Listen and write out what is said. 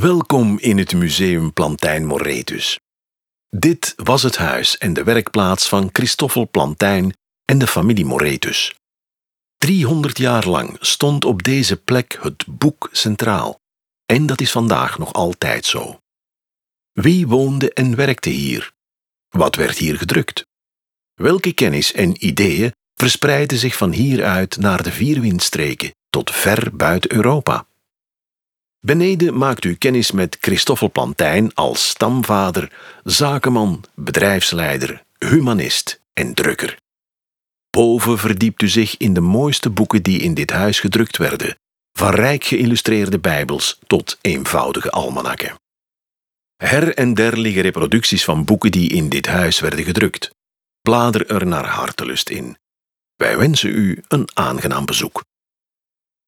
Welkom in het Museum Plantijn Moretus. Dit was het huis en de werkplaats van Christoffel Plantijn en de familie Moretus. 300 jaar lang stond op deze plek het boek centraal. En dat is vandaag nog altijd zo. Wie woonde en werkte hier? Wat werd hier gedrukt? Welke kennis en ideeën verspreidden zich van hieruit naar de vier windstreken tot ver buiten Europa? Beneden maakt u kennis met Christoffel Plantijn als stamvader, zakenman, bedrijfsleider, humanist en drukker. Boven verdiept u zich in de mooiste boeken die in dit huis gedrukt werden, van rijk geïllustreerde bijbels tot eenvoudige almanakken. Her en der liggen reproducties van boeken die in dit huis werden gedrukt. Blader er naar hartelust in. Wij wensen u een aangenaam bezoek.